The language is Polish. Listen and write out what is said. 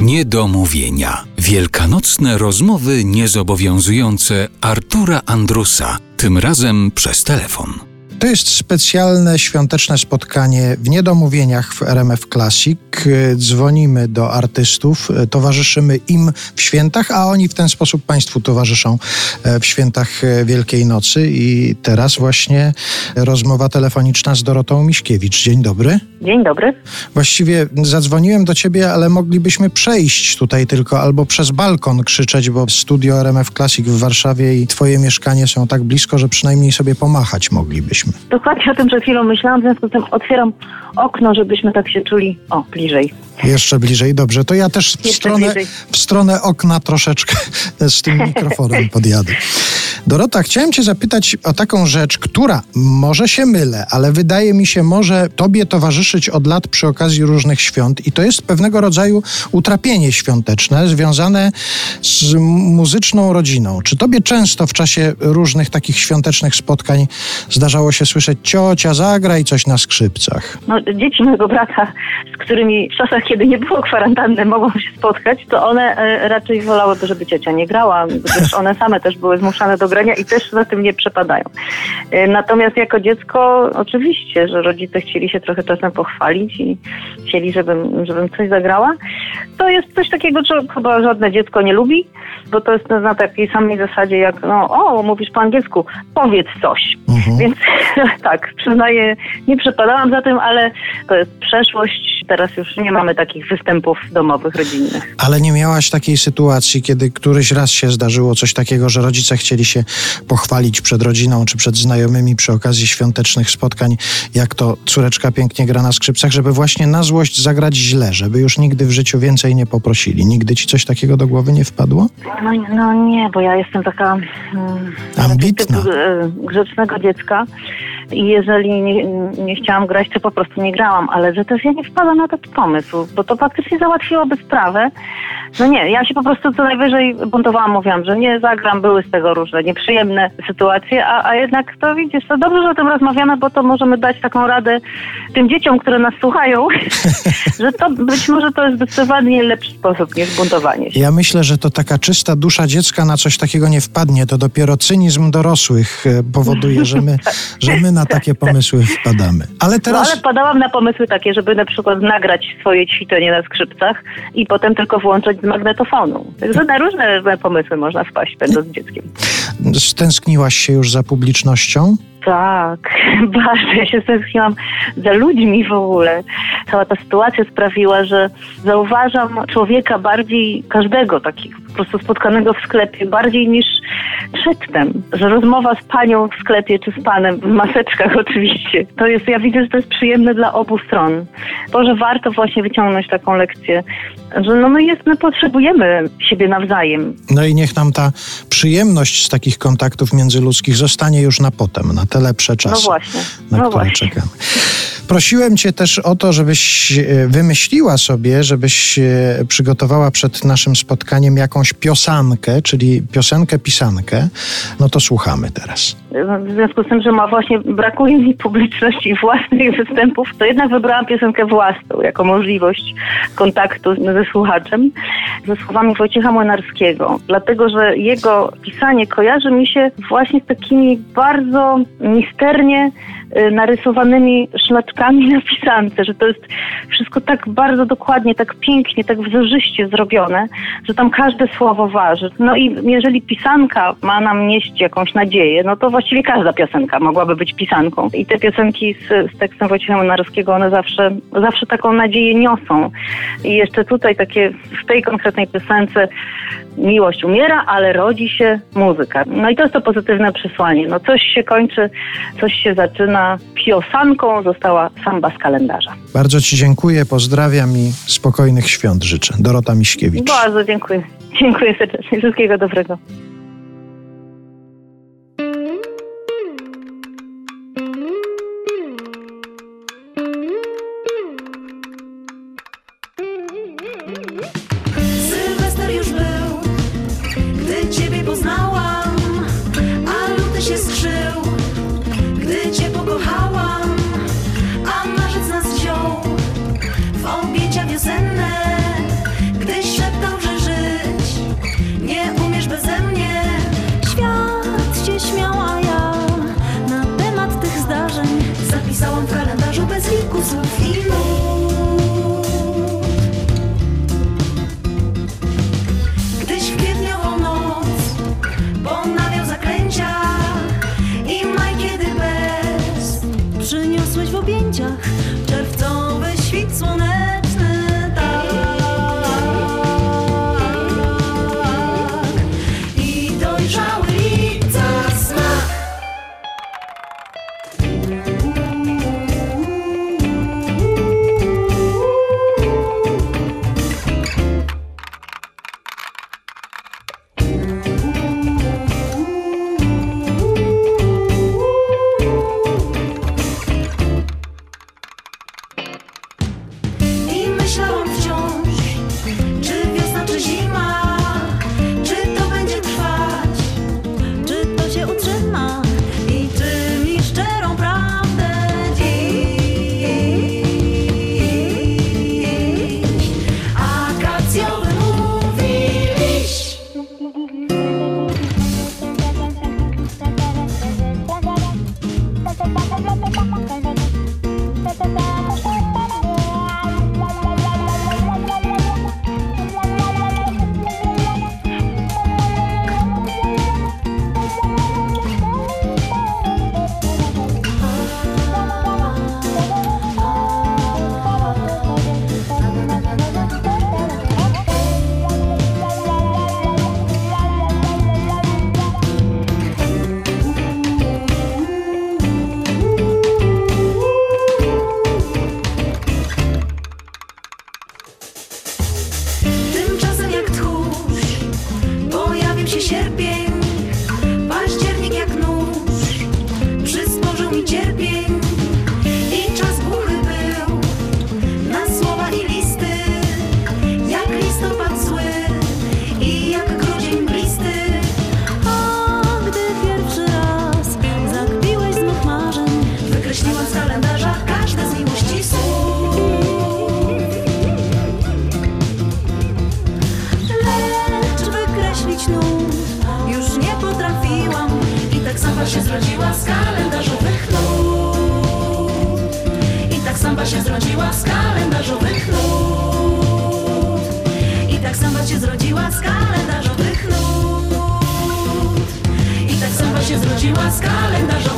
Niedomówienia. Wielkanocne rozmowy niezobowiązujące Artura Andrusa. Tym razem przez telefon. To jest specjalne świąteczne spotkanie w niedomówieniach w RMF Classic. Dzwonimy do artystów, towarzyszymy im w świętach, a oni w ten sposób Państwu towarzyszą e, w świętach Wielkiej Nocy. I teraz właśnie rozmowa telefoniczna z Dorotą Miśkiewicz. Dzień dobry. Dzień dobry. Właściwie zadzwoniłem do Ciebie, ale moglibyśmy przejść tutaj tylko albo przez balkon krzyczeć, bo studio RMF Classic w Warszawie i Twoje mieszkanie są tak blisko, że przynajmniej sobie pomachać moglibyśmy. Dokładnie o tym przed chwilą myślałam, w związku z tym otwieram okno, żebyśmy tak się czuli, o, bliżej. Jeszcze bliżej, dobrze. To ja też w, stronę, w stronę okna troszeczkę z tym mikrofonem podjadę. Dorota, chciałem Cię zapytać o taką rzecz, która może się mylę, ale wydaje mi się, może Tobie towarzyszyć od lat przy okazji różnych świąt i to jest pewnego rodzaju utrapienie świąteczne związane z muzyczną rodziną. Czy Tobie często w czasie różnych takich świątecznych spotkań zdarzało się słyszeć ciocia zagraj coś na skrzypcach? No, dzieci mojego brata, z którymi w czasach, kiedy nie było kwarantanny, mogą się spotkać, to one e, raczej wolałyby, żeby ciocia nie grała, gdyż one same też były zmuszane do grania i też za tym nie przepadają. E, natomiast jako dziecko oczywiście, że rodzice chcieli się trochę czasem pochwalić i chcieli, żebym, żebym coś zagrała. To jest coś takiego, co chyba żadne dziecko nie lubi, bo to jest na takiej samej zasadzie jak, no o, mówisz po angielsku, powiedz coś. Mhm. Więc tak, przyznaję, nie przepadałam za tym, ale to jest przeszłość. Teraz już nie mamy takich występów domowych, rodzinnych. Ale nie miałaś takiej sytuacji, kiedy któryś raz się zdarzyło coś takiego, że rodzice chcieli się pochwalić przed rodziną czy przed znajomymi przy okazji świątecznych spotkań, jak to córeczka pięknie gra na skrzypcach, żeby właśnie na złość zagrać źle, żeby już nigdy w życiu więcej nie poprosili. Nigdy ci coś takiego do głowy nie wpadło? No, no nie, bo ja jestem taka hmm, ambitna. E, grzecznego dziecka i jeżeli nie, nie, chciałam grać, to po prostu nie grałam, ale że też ja nie wpadłam na taki pomysł, bo to faktycznie załatwiłoby sprawę. No nie, ja się po prostu co najwyżej buntowałam, mówiłam, że nie zagram, były z tego różne nieprzyjemne sytuacje, a, a jednak to widzisz, to dobrze, że o tym rozmawiamy, bo to możemy dać taką radę tym dzieciom, które nas słuchają, że to być może to jest zdecydowanie lepszy sposób niż buntowanie się. Ja myślę, że to taka czysta dusza dziecka na coś takiego nie wpadnie, to dopiero cynizm dorosłych e, powoduje, że my, że my na na takie pomysły wpadamy. Ale teraz... No ale wpadałam na pomysły takie, żeby na przykład nagrać swoje ćwiczenie na skrzypcach i potem tylko włączać z magnetofonu. Także na różne pomysły można wpaść, będąc dzieckiem. Stęskniłaś się już za publicznością? Tak, bardzo. Ja się stęskniłam za ludźmi w ogóle. Cała ta sytuacja sprawiła, że zauważam człowieka bardziej, każdego takiego po prostu spotkanego w sklepie, bardziej niż przedtem. Że rozmowa z panią w sklepie czy z panem, w maseczkach oczywiście, to jest, ja widzę, że to jest przyjemne dla obu stron. To, że warto właśnie wyciągnąć taką lekcję, że no my, jest, my potrzebujemy siebie nawzajem. No i niech nam ta przyjemność z takich kontaktów międzyludzkich zostanie już na potem, na te lepsze czasy, no właśnie. na no które właśnie. czekamy. Prosiłem Cię też o to, żebyś e, wymyśliła sobie, żebyś e, przygotowała przed naszym spotkaniem jakąś piosankę, czyli piosenkę, pisankę. No to słuchamy teraz. W związku z tym, że ma właśnie brakuje mi publiczności własnych występów, to jednak wybrałam piosenkę własną jako możliwość kontaktu ze słuchaczem ze słowami Wojciecha Młynarskiego, dlatego że jego pisanie kojarzy mi się właśnie z takimi bardzo misternie y, narysowanymi szlaczkami na pisance, że to jest wszystko tak bardzo dokładnie, tak pięknie, tak wzorzyście zrobione, że tam każde słowo waży. No i jeżeli pisanka ma nam nieść jakąś nadzieję, no to właściwie każda piosenka mogłaby być pisanką. I te piosenki z, z tekstem Wojciecha Młynarskiego, one zawsze, zawsze taką nadzieję niosą. I jeszcze tutaj takie, w tej konkretnej piosence miłość umiera, ale rodzi się muzyka. No i to jest to pozytywne przesłanie. No coś się kończy, coś się zaczyna. Piosanką została samba z kalendarza. Bardzo Ci dziękuję, pozdrawiam i spokojnych świąt życzę. Dorota Miśkiewicz. Bardzo dziękuję. Dziękuję serdecznie. Wszystkiego dobrego. show. narodziła z kalendarzowych nut. I tak samba się zrodziła z kalendarzowych nut. I tak samba się zrodziła z kalendarzowych